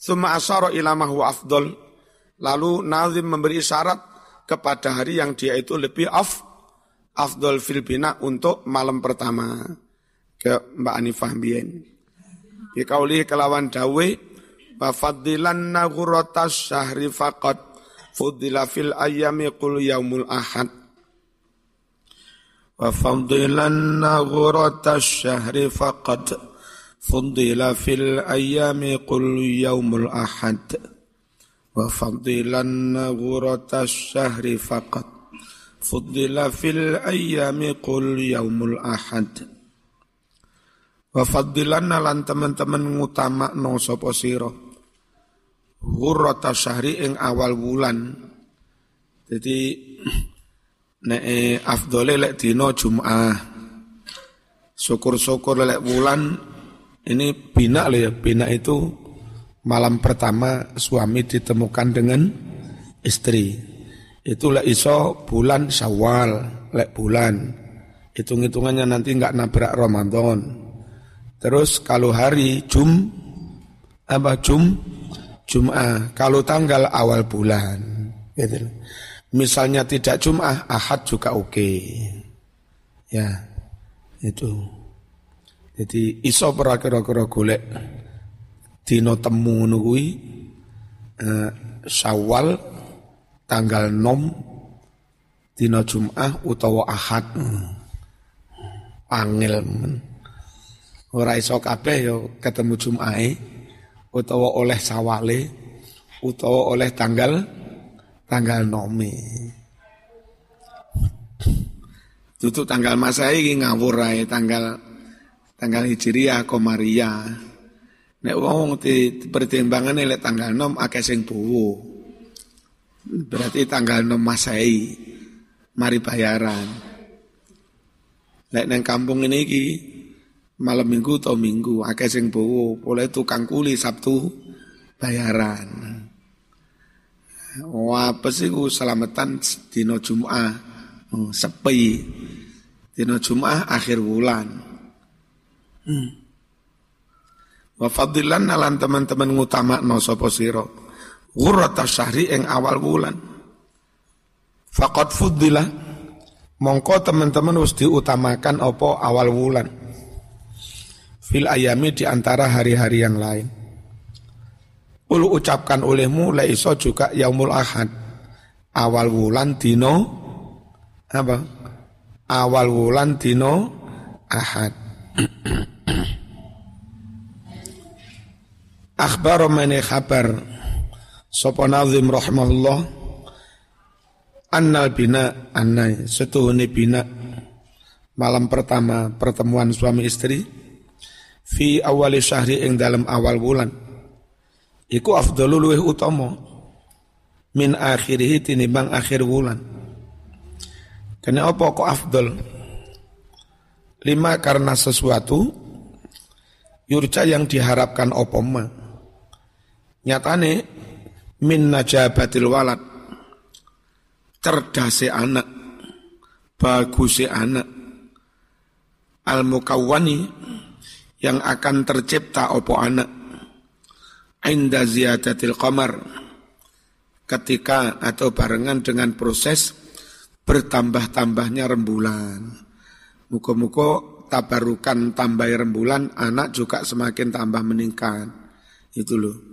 Summa asyara ila afdol. Lalu Nazim memberi syarat kepada hari yang dia itu lebih af, afdol fil bina untuk malam pertama ke Mbak Anifah Bien. Bikauli kelawan dawe wa faddilanna ghuratas syahri faqad fuddila fil ayami qul yaumul ahad wa faddilanna ghuratas syahri faqad فضل في الأيام قل يوم الأحد وفضلا غرة الشهر فقط فضل في الأيام قل يوم الأحد Wafadilan lan teman-teman ngutama no sopo siro. Hurrata syahri ing awal bulan. Jadi nek afdole lek dino Jum'ah. Syukur-syukur lek bulan ini bina loh ya, bina itu malam pertama suami ditemukan dengan istri. Itu lek iso bulan Syawal, lek bulan. Hitung-hitungannya nanti nggak nabrak Ramadan. Terus kalau hari Jum apa Jum Jum'ah, kalau tanggal awal bulan. Gitu. Misalnya tidak Jum'ah, Ahad juga oke. Okay. Ya, itu. Jadi iso ora kira-kira golek dina temu ngono kuwi eh, Syawal tanggal 6 dina Jumat utawa Ahad. Angel men. Ora iso kabeh ya ketemu Jumae utawa oleh sawale utawa oleh tanggal tanggal nome. Tutup tanggal masa iki ngawur ae tanggal tanggal Hijriah Komariah. Nek wong di pertimbangan lek tanggal 6 akeh sing. Berarti tanggal 6 Masehi mari bayaran. Lek neng kampung ini ki malam minggu atau minggu akeh sing boleh tukang kuli Sabtu bayaran. Wah, apa sih ku selamatan dino Jum'ah, oh, sepi. Dino Jum'ah akhir bulan. Hmm. Wa fadilan nalan teman-teman ngutama no sopo siro. Ghurrata syahri ing awal bulan. Fakat fudilah. Mongko teman-teman harus diutamakan opo awal bulan. Fil ayami di antara hari-hari yang lain. Ulu ucapkan olehmu la iso juga yaumul ahad. Awal bulan dino apa? Awal bulan dino ahad. Akhbar mani khabar. Sopo nazim rahmahullah Annal bina annai Setuhuni bina. Malam pertama pertemuan suami istri. Fi awali syahri ing dalam awal bulan. Iku afdalu luwih utama. Min akhirihi tinimbang akhir bulan. Kena apa kok afdal? Lima karena sesuatu Yurca yang diharapkan opoma Nyatane min najabatil walad cerdase anak baguse anak al mukawwani yang akan tercipta opo anak inda ziyadatil qamar ketika atau barengan dengan proses bertambah-tambahnya rembulan. Muka-muka tabarukan tambah rembulan, anak juga semakin tambah meningkat. Itu loh.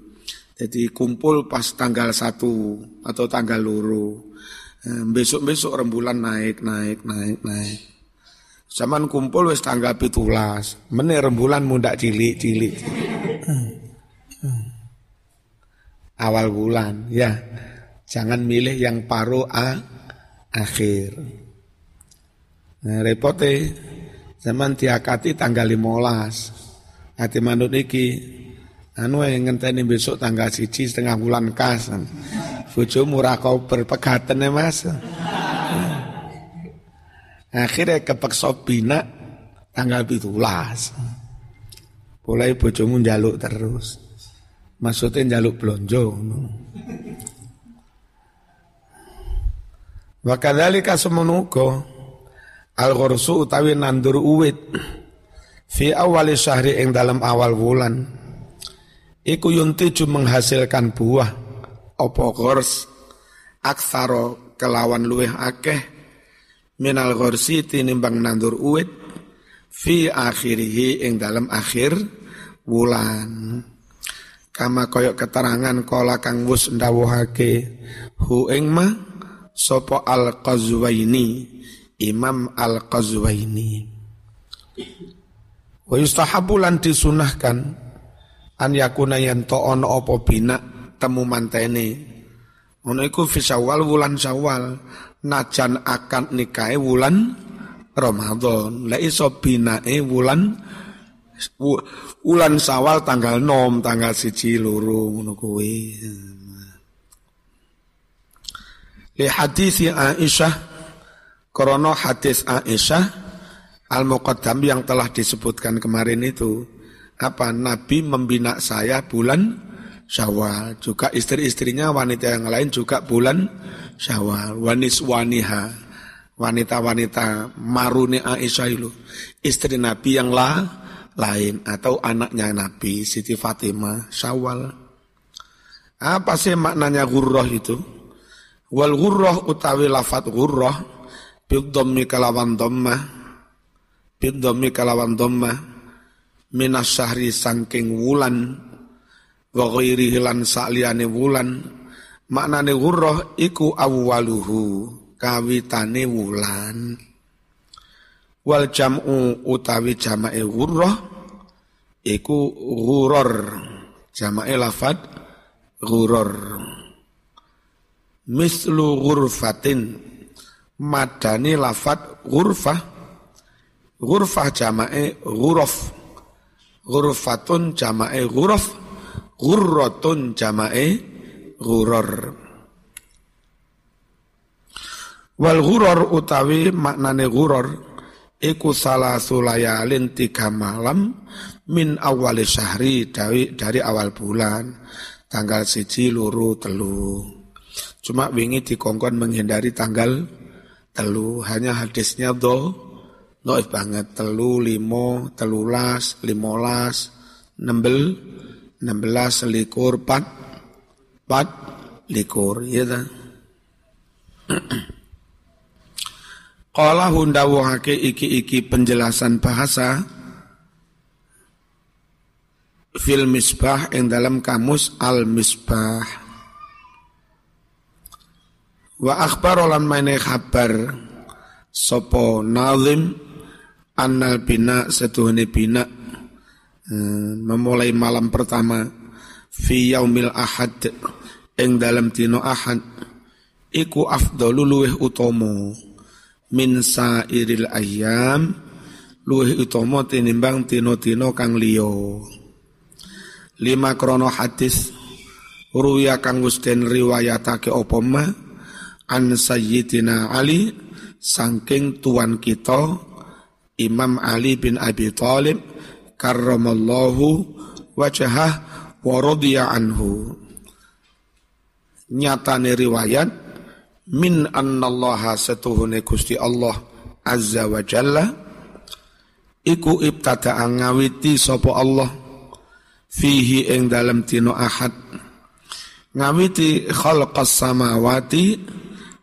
Jadi kumpul pas tanggal satu atau tanggal luru. Eh, besok-besok rembulan naik, naik, naik, naik. Zaman kumpul wis tanggal pitulas. Menir rembulan muda cilik, cilik. Awal bulan, ya. Jangan milih yang paruh a akhir. Nah, repote zaman tiakati tanggal 15. Hati manut iki anu yang ngenteni besok tanggal siji setengah bulan kas. Bojo murah kau berpegatan ya mas. Akhirnya kepeksa bina tanggal pitulas. Mulai bojomu jaluk terus. Maksudnya jaluk blonjo Wakadhalika semenuko Al-Ghursu utawi nandur uwit Fi awali syahri ing dalam awal bulan iku yuntiju menghasilkan buah. Apa gors aksaro kelawan luweh akeh. Minal gorsi tinimbang nandur uwit. Fi akhirihi ing dalam akhir wulan. Kama koyok keterangan kola kang wus ndawuhake. Hu ing ma sopo al qazwaini Imam al qazwaini wa yustahabu lan disunahkan an yakuna yen to ono apa bina temu mantene ono iku fi syawal wulan syawal. Najan akan nikahe wulan Ramadan. La iso binae wulan wulan Syawal tanggal nom tanggal siji loro ngono kuwi. Li hadis Aisyah krono hadis Aisyah al muqaddam yang telah disebutkan kemarin itu apa Nabi membina saya bulan Syawal. Juga istri-istrinya wanita yang lain juga bulan Syawal. Wanis waniha wanita-wanita maruni Aisyah itu. Istri Nabi yang lah lain atau anaknya Nabi Siti Fatimah Syawal. Apa sih maknanya gurroh itu? Wal gurroh utawi lafat gurroh bidhammi kalawan dhammah bidhammi kalawan dhammah minas syahri sangking wulan wa ghairihi lan sakliyane wulan maknane gurroh iku awwaluhu kawitane wulan. Wal jam'u utawi jamae ghurrah iku ghuror jamae lafad ghuror. Mislu ghurfatin madani lafad ghurfah ghurfah jamae ghuraf ghurfatun jamae ghuraf ghurratun jamae ghuror Wal ghuror utawi maknane ghuror iku salah sulayalin tiga malam min awali syahri dari, dari awal bulan tanggal siji luru telu. Cuma wingi dikongkon menghindari tanggal telu hanya hadisnya do noif banget. Telu limo telulas limolas nembel belas likur pat pat likur ya Qala hundawuhake iki-iki penjelasan bahasa fil misbah yang dalam kamus al misbah. Wa akhbar lan maine khabar sopo nazim annal bina setuhne bina. Hmm, memulai malam pertama fi yaumil ahad ing dalam dino ahad iku afdalu luweh utomo min sairil ayam luwih utama tinimbang tino-tino kang liya. Lima krono hadis ruya kang wis den riwayatake apa ma an sayyidina ali saking tuan kita Imam Ali bin Abi Thalib karramallahu wajhah wa radiya anhu. Nyatane riwayat min annallaha setuhune Gusti Allah azza wa jalla iku ibtada ngawiti sapa Allah fihi ing dalam tino ahad. Ngawiti khalqas samawati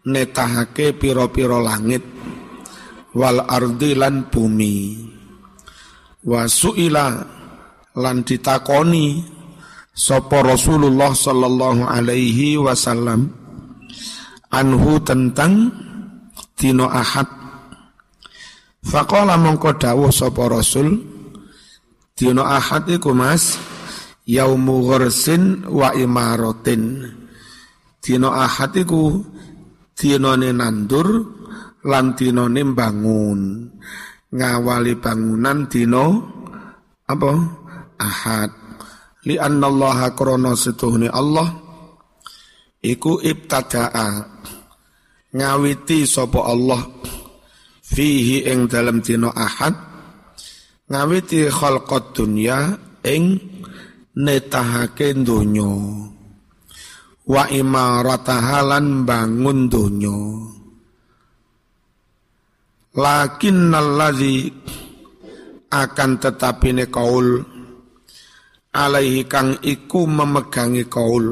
netahake piro-piro langit wal ardi lan bumi. Wa suila lan ditakoni sapa Rasulullah sallallahu alaihi wasallam anhu tentang dino ahad. Faqala mongko dawuh sapa Rasul dino ahad iku Mas yaumu ghursin wa imaratin. Dino ahad iku dinane nandur lan dinane bangun ngawali bangunan dino apa? Ahad. Li annallaha krana setuhne Allah iku ibtadaa. Ngawiti sapa Allah fihi ing dalam dina ahad. Ngawiti khalqat dunya ing netahake donya. Wa imaratahalan bangun donya lakin allazi akan tetapi kaul. Alaihi kang iku memegangi kaul.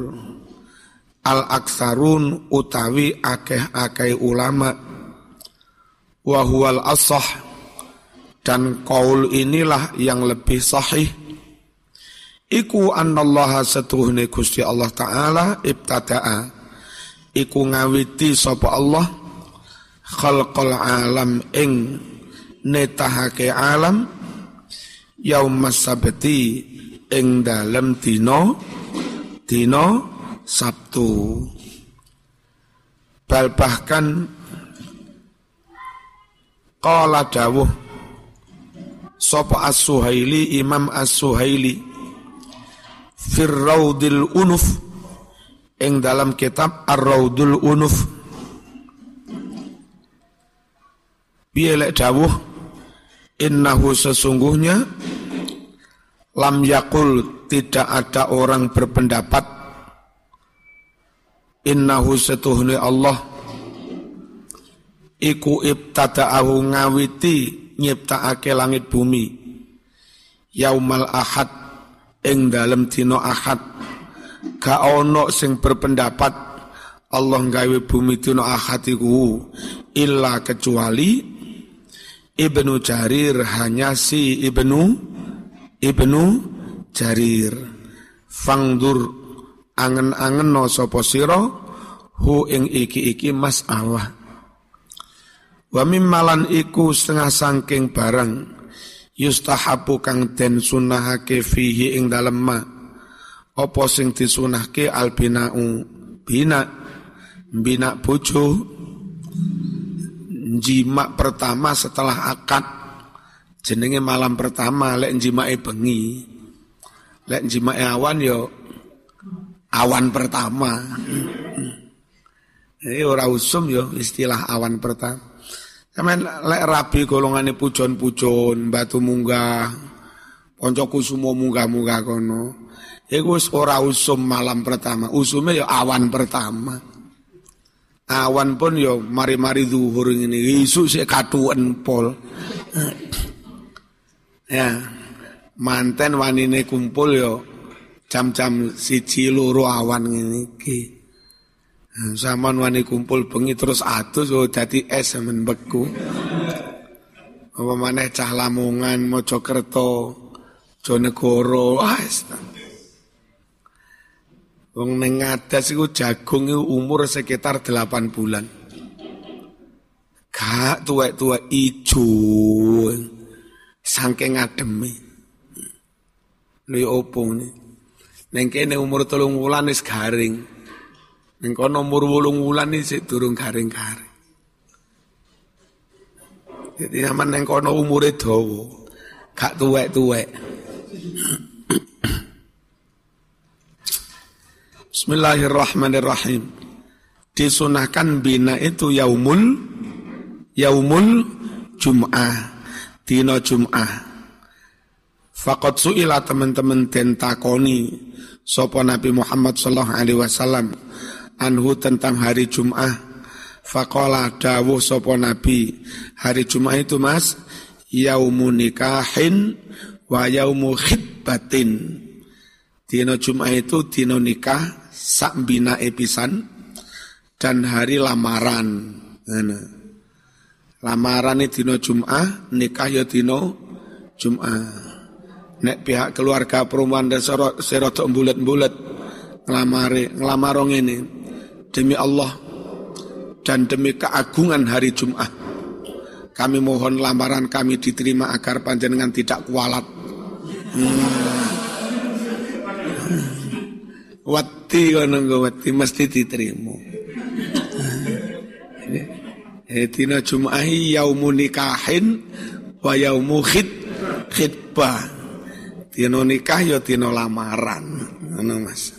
Al aksarun utawi akeh-akeh ulama. Wa huwal asah. Dan kaul inilah yang lebih sahih. Iku annallaha setuhne Gusti Allah taala ibtada'a. Iku ngawiti sapa Allah khalqal alam ing netahake alam yaumas sabti ing dalem dina dina Sabtu. Bal bahkan qala dawuh sapa as-suhaili imam as-suhaili fir raudil unuf ing dalam kitab ar-raudul unuf piye lek dawuh? Innahu sesungguhnya lam yakul tidak ada orang berpendapat. Innahu setuhni Allah. Iku ibtada'ahu ngawiti nyiptakake langit bumi. Yaumal ahad ing dalem dina ahad. Ga ono sing berpendapat Allah gawe bumi dina ahad iku. Illa kecuali Ibnu Jarir hanya si Ibnu Ibnu Jarir. Fangdur angen-angen no sapa sira hu ing iki-iki masalah wa mimmalan iku setengah sangking barang yustahabu kang den sunahake fihi ing dalem ma. Apa sing disunahke albinau bina bina bojo jima pertama setelah akad. Jenenge malam pertama lek e bengi. Lek e awan yo awan pertama. Ini ora usum yo istilah awan pertama. Kamen lek rabi golongane pujon-pujon batu munggah koncoku semua munggah-munggah kono iku ora usum malam pertama. Usume yo awan pertama awan pun yo mari-mari zuhur ini isu sik katuan pol. Ya. Manten wanine kumpul yo jam-jam siji loro awan ngene iki. Zaman wani kumpul bengi terus atus oh dadi es men beku apa maneh cah Lamongan Mojokerto Jonegoro ah Wong ning ngadas iku jagung iku umur sekitar 8 bulan. Gak tuwek-tuwek ijo. Saking ngademe. Lho opo ne? Ning kene umur 3 wulan wis garing. Ning kono umur 8 wulan iki durung garing-garing. Jadi aman ning kono umure dawa. Gak tuwek-tuwek. Bismillahirrahmanirrahim. Disunahkan bina itu yaumul yaumul Jum'ah. Dino Jum'ah. Fakat su'ila teman-teman den takoni sopo Nabi Muhammad sallallahu alaihi wasallam anhu tentang hari Jum'ah. Fakola dawuh sopo Nabi hari Jum'ah itu mas yaumu nikahin wa yaumu khidbatin. Dino Jum'ah itu dino nikah sak bina episan dan hari lamaran. Lamaran ini dino Jum'ah, nikah ya dino Jum'ah. Nek pihak keluarga perumahan dan serotok bulat-bulat ngelamari, ngelamarong ini demi Allah dan demi keagungan hari Jum'ah. Kami mohon lamaran kami diterima agar panjenengan tidak kualat. Hmm. Wati kono wati mesti diterima. Eh dina Jumat yaumu nikahin wa yaumu khid khidbah. Dina nikah ya dina lamaran. Ngono Mas.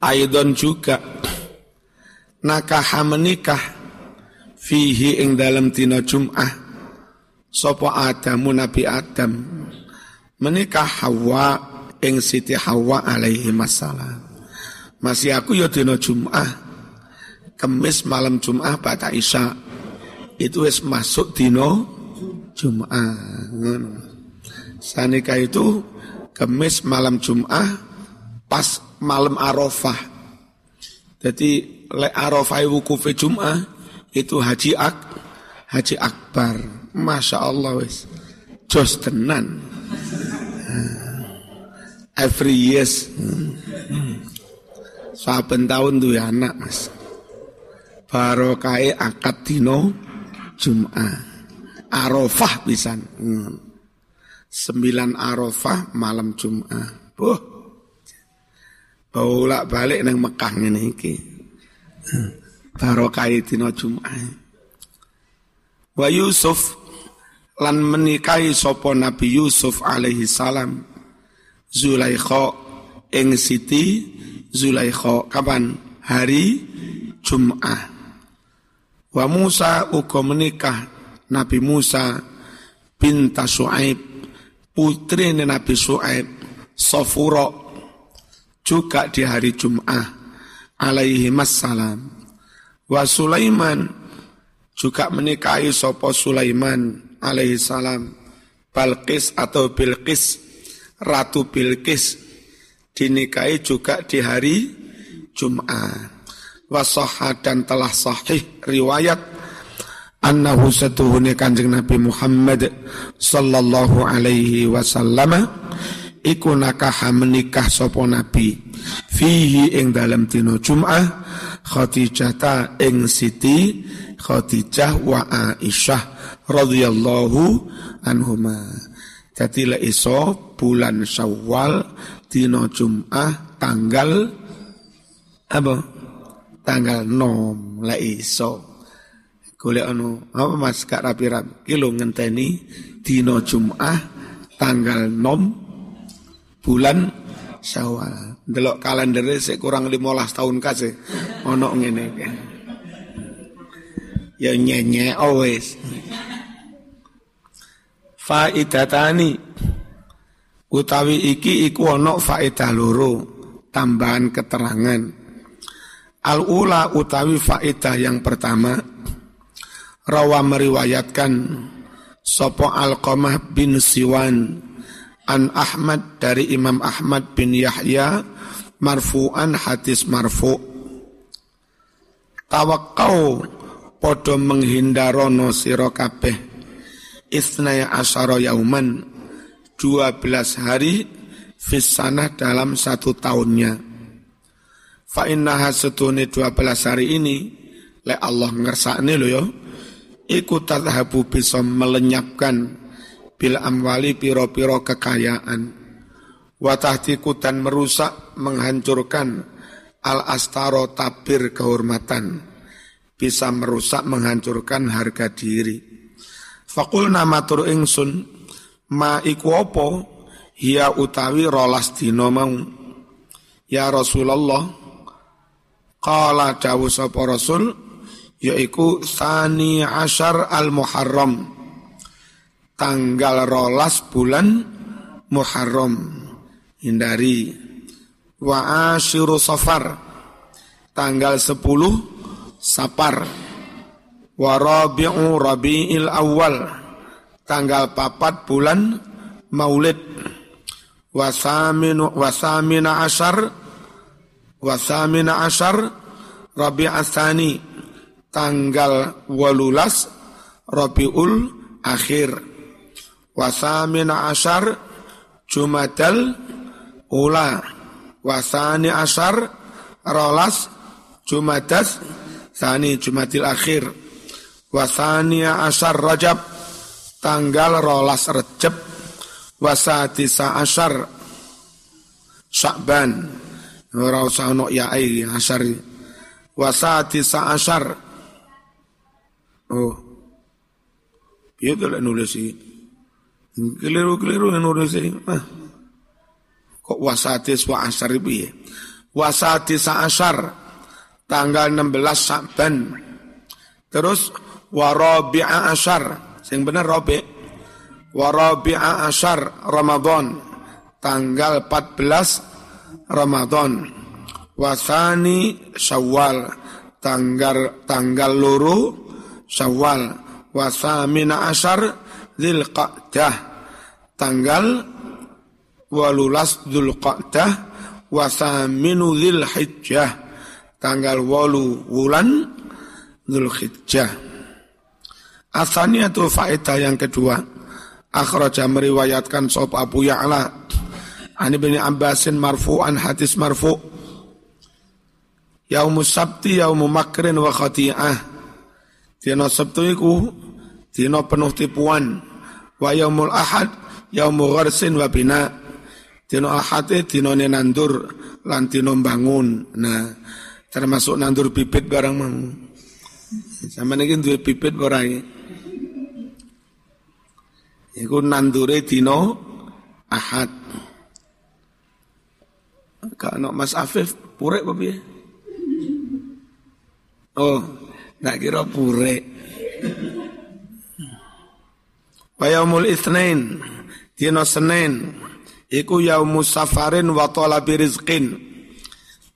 Aidon juga nakah menikah fihi ing dalam dina Jum'ah sapa Adamu Nabi Adam menikah Hawa ing Siti Hawa alaihi masalah. Masih aku ya dina Jum'ah. Kemis malam Jum'ah pada Isya. Itu wis masuk dino Jum'ah. Sanika itu kemis malam Jum'ah pas malam Arafah. Jadi le Arafah wukufe Jum'ah itu haji ak haji akbar. Masya Allah wis. Jos tenan. Every years. Saben tahun tuh ya anak mas. Barokai akad dino Jum'ah. Arafah pisan. Hmm. Sembilan Arafah malam Jum'ah. Buh. Baulak balik nang Mekah ngene iki. Hmm. Barokai dino Jum'ah. Wa Yusuf lan menikahi sapa Nabi Yusuf alaihi salam. Zulaikha ing Siti Zulaikha kapan? Hari Jum'ah. Wa Musa uga menikah Nabi Musa binta Su'aib putri Nabi Su'aib Sofuro juga di hari Jum'ah alaihi salam wa Sulaiman juga menikahi sopo Sulaiman alaihi salam. Balkis atau Bilqis Ratu Bilqis dinikahi juga di hari Jum'ah wasoha dan telah sahih riwayat annahu satuhuni kanjeng Nabi Muhammad sallallahu alaihi wasallam iku nakaha menikah sopo Nabi. Fihi ing dalam dino Jum'ah Khadijah ing Siti Khadijah wa Aisyah radhiyallahu anhuma. Jadi le iso bulan Syawal dino Jum'ah tanggal apa? Tanggal nom le iso. Golek anu apa Mas Kak rapi rapi kilo ngenteni dino Jum'ah tanggal nom bulan Syawal. Delok kalender sik kurang 15 tahun kasih ono ngene Ya nyenye always faidatani. Utawi iki iku ana faedah loro tambahan keterangan. Al ula utawi faedah yang pertama rawa meriwayatkan sopo Alqamah bin Siwan an Ahmad dari Imam Ahmad bin Yahya marfu'an hadis marfu. Tawakkau podo menghindarono sira kabeh isnaya asyara yauman 12 hari fisana dalam satu tahunnya. Fa innaha setune 12 hari ini le Allah ngersakne lo yo iku tadhabu bisa melenyapkan bil amwali piro-piro kekayaan. Wa tahtiku dan merusak menghancurkan al astaro tabir kehormatan. Bisa merusak menghancurkan harga diri Fakul nama turu ingsun ma iku apa? Hiya utawi rolas dina mau. Ya Rasulullah qala dawu sapa Rasul yaiku sani asyar al Muharram tanggal rolas bulan Muharram. Hindari. Wa asyiru safar tanggal 10 Sapar Warabi'u Rabi'il Awal tanggal papat bulan Maulid. Wasaminu wasamina asyar. Wasamina asyar Rabi' Asani tanggal walulas Rabiul Akhir. Wasamina asyar Jumadal Ula. Wasani asyar Rolas Jumadas Sani Jumadil Akhir Wasania asar Rajab. Tanggal rolas Rejab. Wasatisa asar Syakban. Ora usah ono ya ai asar wasatisa asar oh. Piye to nulis iki keliru-keliru nulis iki ah. kok wasatis wa asar piye wasatisa asar tanggal 16 Syakban. Terus warabi'a asyar sing bener rabi. Warabi'a asyar Ramadan. Tanggal 14 Ramadan. Wasani Syawal. Tanggal tanggal luru Syawal. Wasamina asyar Dzulqa'dah. Tanggal walulas Dzulqa'dah. Wa saminu Dzulhijjah. Tanggal walu wulan Dzulhijjah Asaniyatu faedah yang kedua. Akhraja meriwayatkan sop Abu Ya'la. Ani bin Abbasin marfu'an hadis marfu' Yaumus Sabti yaumu makrin wa khati'ah. Dina Sabtu iku dina penuh tipuan. Wa yaumul ahad yaumul gharsin wa bina. Dina ahad dina nandur lan bangun nah termasuk nandur bibit barang sama niki duwe bibit ora Iku nandure dina ahad Kak Mas Afif purek apa? Oh, tak kira purek. Wa yaumul itsnain dina Senin iku yaumus safarin wa talabi rizqin.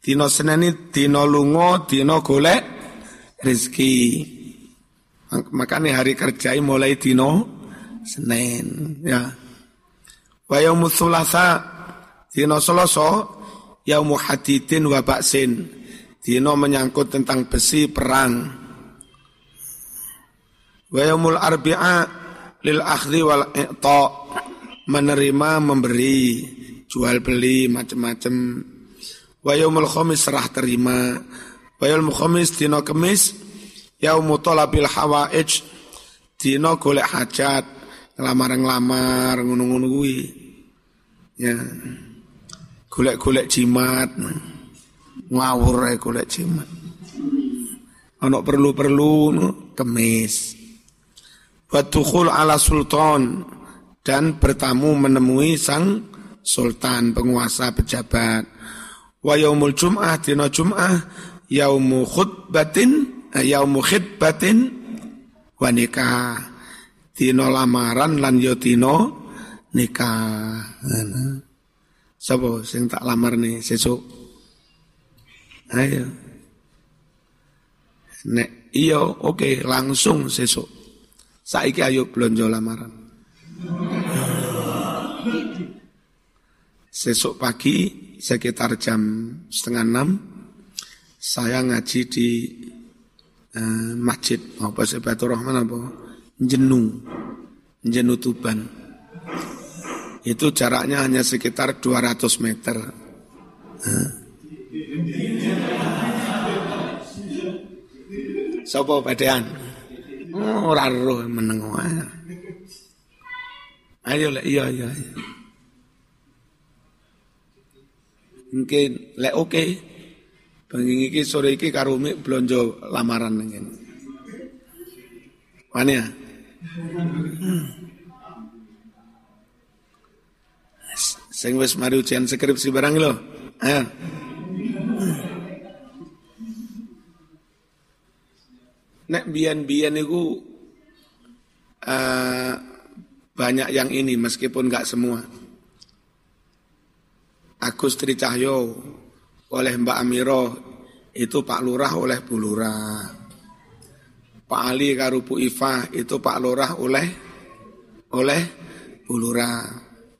Dina Senin dina lunga, dina golek rezeki. Makanya hari kerja mulai dina Senin ya. Wa yaumus sulasa dina Selasa yaumu hadidin wa baksin. Dina menyangkut tentang besi perang. Wa yaumul arbi'a lil akhdi wal i'ta menerima memberi jual beli macam-macam wa yaumul khamis serah terima wa yaumul khamis dina kemis yaumu talabil hawaij dina golek hajat ngelamar-ngelamar ngono-ngono kuwi. Ya. Golek-golek jimat. Ngawur ae golek jimat. Ana perlu-perlu kemis. Watukhul ala sultan dan bertamu menemui sang sultan penguasa pejabat. Wa yaumul jum'ah dina jum'ah yaumu khutbatin eh, yaumu khidbatin wa nikah. Dina lamaran lan yo dina nikah. Sapa sing tak lamar nih sesuk? Ayo. Nek iya oke okay, langsung sesuk. Saiki ayo belanja lamaran. Sesuk pagi sekitar jam setengah enam saya ngaji di uh, masjid apa Sebatul Rahman apa Jenu Jenu Tuban itu jaraknya hanya sekitar 200 meter. Uh. Sopo pedean? Ora roh meneng wae. Ayo lek iya iya. Mungkin lek oke. Okay. Bengi iki sore iki karo mik blonjo lamaran ning kene. Wani ya? Sing wis mari ujian skripsi barang lho. Ayo. Nek bian-bian itu uh, banyak yang ini meskipun nggak semua. Agus Tri Cahyo oleh Mbak Amiro itu Pak Lurah oleh Bu Lurah. Pak Ali Karupu Ifa itu Pak Lurah oleh oleh Bu Lurah.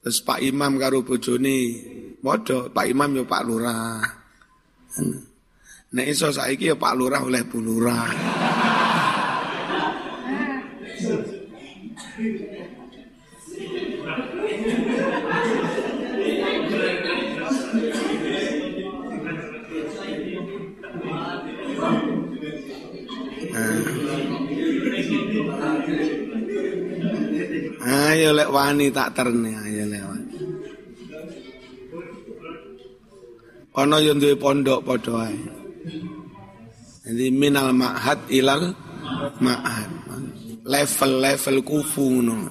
Terus Pak Imam Karupu Joni, bodoh Pak Imam yo Pak Lurah. Nek iso saiki ya Pak Lurah oleh Bu Lurah. Ayo lek wani tak terne ayo lewat. Ana yo duwe pondok padha. Jadi minal ma'had ilal ma'had. Level-level kufu ngono.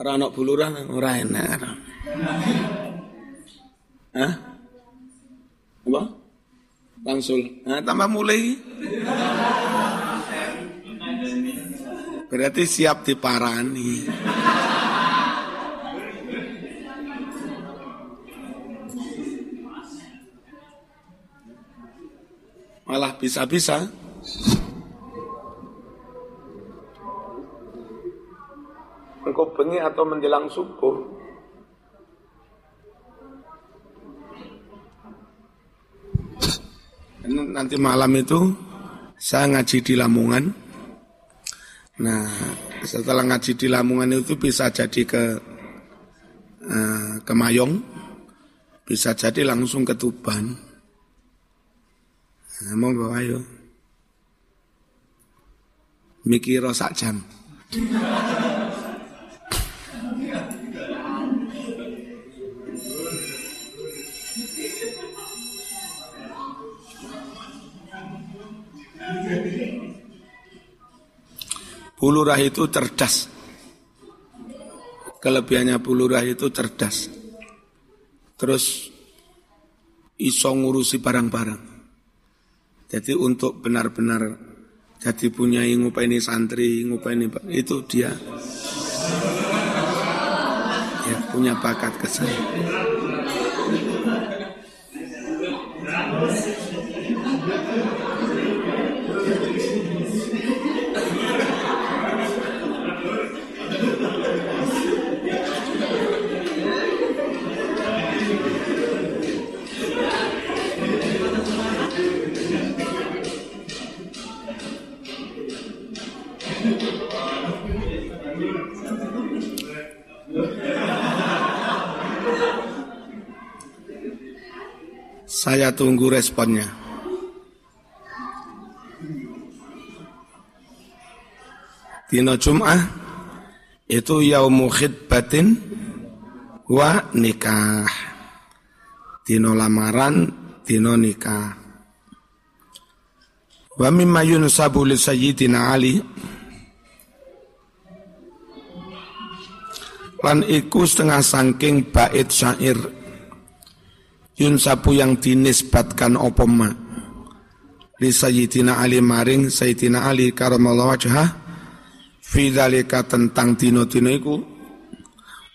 Ora ana buluran ora enak. Hah? Apa? Langsul. Nah, tambah mulai. Berarti siap diparani. Malah bisa-bisa Engkau bengi atau menjelang subuh Nanti malam itu saya ngaji di Lamongan. Nah, setelah ngaji di Lamongan itu bisa jadi ke uh, ke Mayong, bisa jadi langsung ke Tuban. Nah, mau bawa ayo. Mikir sak jam. Bulurah itu cerdas. Kelebihannya bulurah itu cerdas. Terus iso ngurusi barang-barang. Jadi untuk benar-benar jadi punya ini santri, ini itu dia ya punya bakat ke sana. Saya tunggu responnya. Dino Jum'ah itu yaumu khidbatin wa nikah. Dino lamaran, dino nikah. Wa mimma yunsabu li sayyidina Ali lan iku setengah sangking bait syair Yun sapu yang dinisbatkan opoma li Sayyidina Ali maring Sayyidina Ali karamallahu wajhah fi dalika tentang dino-dino iku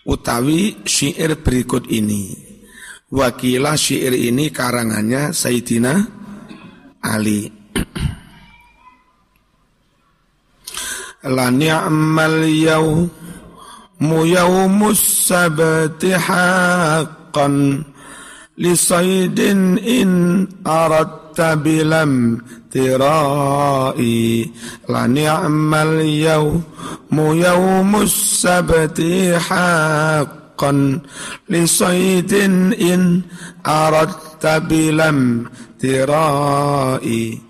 utawi syair berikut ini. Wakilah syair ini karangannya Sayyidina Ali. La ni'mal yawmu yawmus sabti haqqan لصيد إن أردت بلم ترائي. لنعم اليوم يوم السبت حقا. لصيد إن أردت بلم ترائي.